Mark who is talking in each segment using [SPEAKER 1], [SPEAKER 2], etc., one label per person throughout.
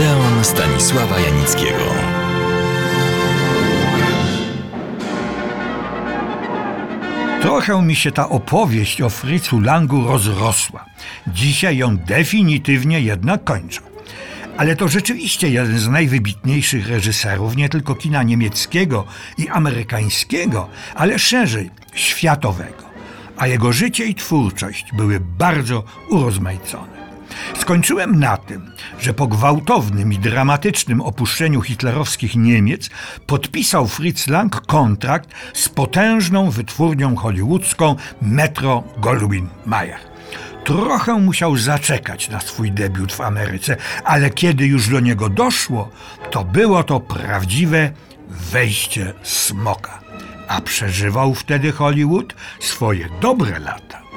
[SPEAKER 1] Odeon Stanisława Janickiego.
[SPEAKER 2] Trochę mi się ta opowieść o Fritzu Langu rozrosła. Dzisiaj ją definitywnie jednak kończę. Ale to rzeczywiście jeden z najwybitniejszych reżyserów nie tylko kina niemieckiego i amerykańskiego, ale szerzej światowego. A jego życie i twórczość były bardzo urozmaicone. Skończyłem na tym, że po gwałtownym i dramatycznym opuszczeniu hitlerowskich Niemiec podpisał Fritz Lang kontrakt z potężną wytwórnią hollywoodzką Metro Goldwyn Mayer. Trochę musiał zaczekać na swój debiut w Ameryce, ale kiedy już do niego doszło, to było to prawdziwe wejście smoka. A przeżywał wtedy Hollywood swoje dobre lata.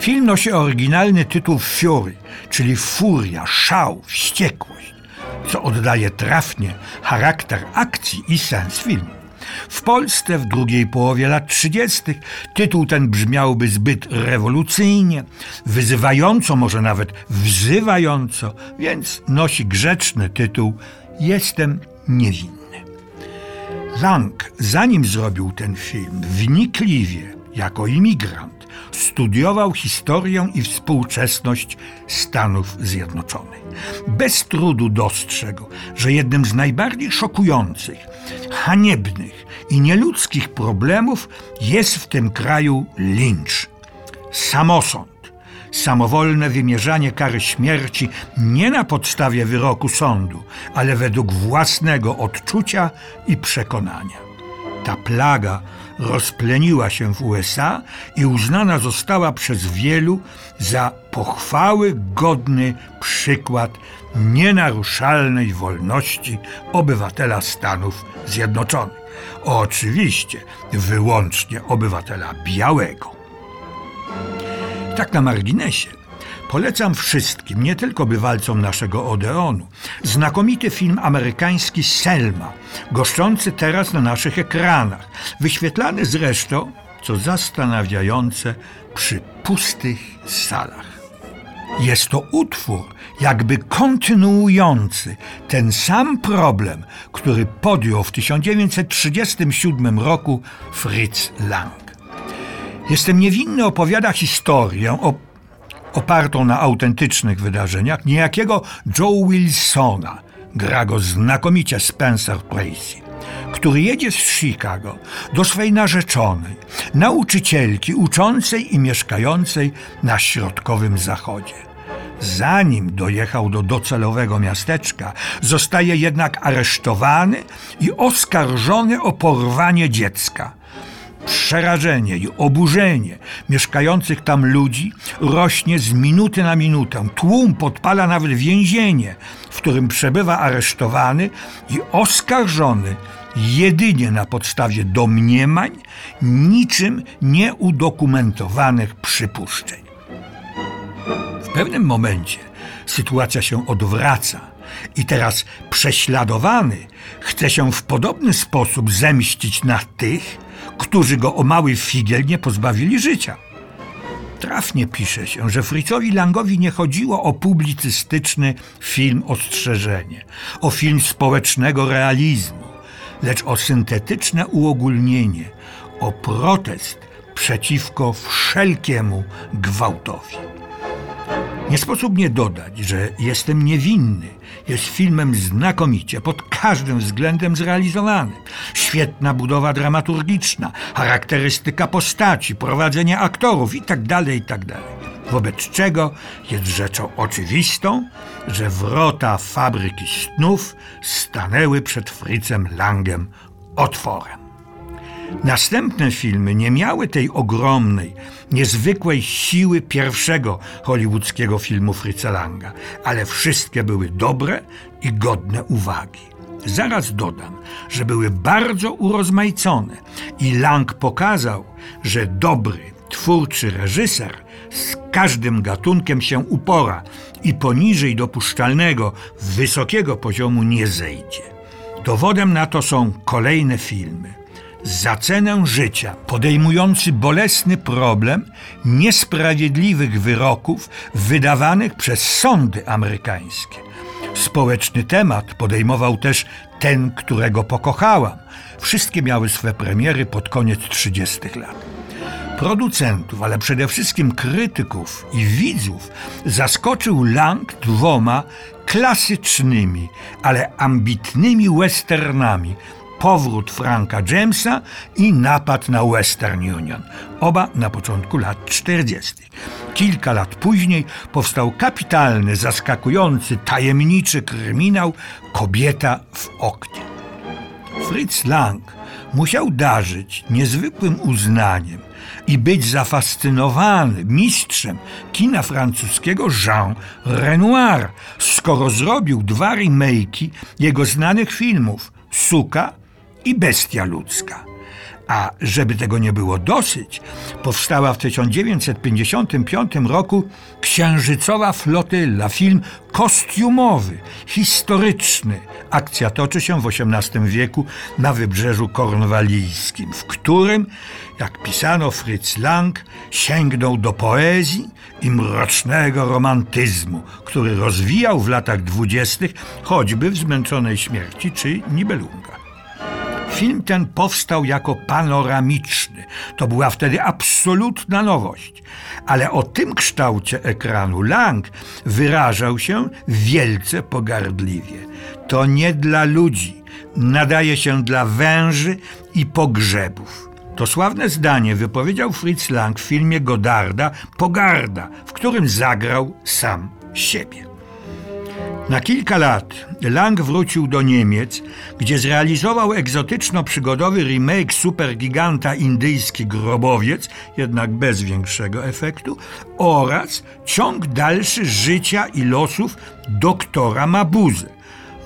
[SPEAKER 2] Film nosi oryginalny tytuł Fury, czyli furia, szał, wściekłość, co oddaje trafnie charakter akcji i sens filmu. W Polsce w drugiej połowie lat 30. tytuł ten brzmiałby zbyt rewolucyjnie, wyzywająco, może nawet wzywająco, więc nosi grzeczny tytuł Jestem niewinny. Lang, zanim zrobił ten film, wnikliwie, jako imigrant, studiował historię i współczesność Stanów Zjednoczonych. Bez trudu dostrzegł, że jednym z najbardziej szokujących, haniebnych i nieludzkich problemów jest w tym kraju lincz. Samosąd samowolne wymierzanie kary śmierci nie na podstawie wyroku sądu, ale według własnego odczucia i przekonania. Ta plaga rozpleniła się w USA i uznana została przez wielu za pochwały godny przykład nienaruszalnej wolności obywatela Stanów Zjednoczonych. Oczywiście wyłącznie obywatela białego. Tak na marginesie. Polecam wszystkim, nie tylko bywalcom naszego Odeonu, znakomity film amerykański Selma, goszczący teraz na naszych ekranach, wyświetlany zresztą, co zastanawiające, przy pustych salach. Jest to utwór jakby kontynuujący ten sam problem, który podjął w 1937 roku Fritz Lang. Jestem niewinny opowiada historię o opartą na autentycznych wydarzeniach niejakiego Joe Wilsona, gra go znakomicie Spencer Tracy, który jedzie z Chicago do swej narzeczonej, nauczycielki uczącej i mieszkającej na środkowym zachodzie. Zanim dojechał do docelowego miasteczka, zostaje jednak aresztowany i oskarżony o porwanie dziecka. Przerażenie i oburzenie mieszkających tam ludzi rośnie z minuty na minutę. Tłum podpala nawet więzienie, w którym przebywa aresztowany i oskarżony jedynie na podstawie domniemań, niczym nieudokumentowanych przypuszczeń. W pewnym momencie sytuacja się odwraca i teraz prześladowany chce się w podobny sposób zemścić na tych, którzy go o mały figiel nie pozbawili życia. Trafnie pisze się, że Fritzowi Langowi nie chodziło o publicystyczny film ostrzeżenie, o film społecznego realizmu, lecz o syntetyczne uogólnienie, o protest przeciwko wszelkiemu gwałtowi. Nie sposób nie dodać, że Jestem niewinny jest filmem znakomicie, pod każdym względem zrealizowanym. Świetna budowa dramaturgiczna, charakterystyka postaci, prowadzenie aktorów itd., tak itd. Tak Wobec czego jest rzeczą oczywistą, że wrota fabryki snów stanęły przed Fritzem Langem otworem. Następne filmy nie miały tej ogromnej, niezwykłej siły pierwszego hollywoodzkiego filmu Fritza Langa, ale wszystkie były dobre i godne uwagi. Zaraz dodam, że były bardzo urozmaicone i Lang pokazał, że dobry, twórczy reżyser z każdym gatunkiem się upora i poniżej dopuszczalnego, wysokiego poziomu nie zejdzie. Dowodem na to są kolejne filmy. Za cenę życia, podejmujący bolesny problem niesprawiedliwych wyroków wydawanych przez sądy amerykańskie. Społeczny temat podejmował też ten, którego pokochałam. Wszystkie miały swe premiery pod koniec 30. lat. Producentów, ale przede wszystkim krytyków i widzów zaskoczył Lang dwoma klasycznymi, ale ambitnymi westernami. Powrót Franka Jamesa i napad na Western Union. Oba na początku lat 40. Kilka lat później powstał kapitalny, zaskakujący, tajemniczy kryminał Kobieta w oknie. Fritz Lang musiał darzyć niezwykłym uznaniem i być zafascynowany mistrzem kina francuskiego Jean Renoir, skoro zrobił dwa remake'i jego znanych filmów Suka i Bestia ludzka. A żeby tego nie było dosyć, powstała w 1955 roku Księżycowa Flotylla, film kostiumowy, historyczny. Akcja toczy się w XVIII wieku na wybrzeżu kornwalijskim, w którym, jak pisano Fritz Lang, sięgnął do poezji i mrocznego romantyzmu, który rozwijał w latach dwudziestych choćby w Zmęczonej Śmierci czy Nibelungach. Film ten powstał jako panoramiczny. To była wtedy absolutna nowość. Ale o tym kształcie ekranu Lang wyrażał się wielce pogardliwie. To nie dla ludzi, nadaje się dla węży i pogrzebów. To sławne zdanie wypowiedział Fritz Lang w filmie Godarda Pogarda, w którym zagrał sam siebie. Na kilka lat Lang wrócił do Niemiec, gdzie zrealizował egzotyczno-przygodowy remake supergiganta indyjski Grobowiec, jednak bez większego efektu, oraz ciąg dalszy życia i losów doktora Mabuzy.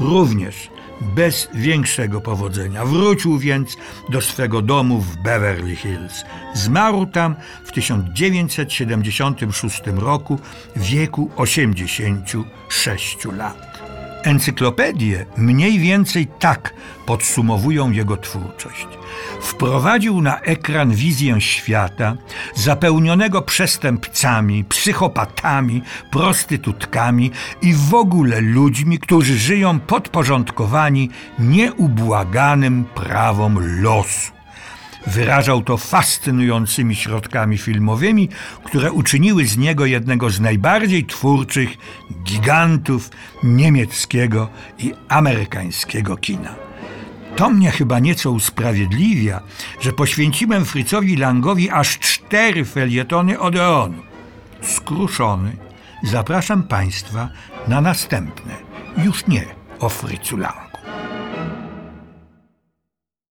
[SPEAKER 2] Również bez większego powodzenia. Wrócił więc do swego domu w Beverly Hills. Zmarł tam w 1976 roku w wieku 86 lat. Encyklopedie mniej więcej tak podsumowują jego twórczość. Wprowadził na ekran wizję świata zapełnionego przestępcami, psychopatami, prostytutkami i w ogóle ludźmi, którzy żyją podporządkowani nieubłaganym prawom losu. Wyrażał to fascynującymi środkami filmowymi, które uczyniły z niego jednego z najbardziej twórczych gigantów niemieckiego i amerykańskiego kina. To mnie chyba nieco usprawiedliwia, że poświęciłem Fritzowi Langowi aż cztery felietony Odeonu. Skruszony, zapraszam Państwa na następne, już nie o Fritzu Lang.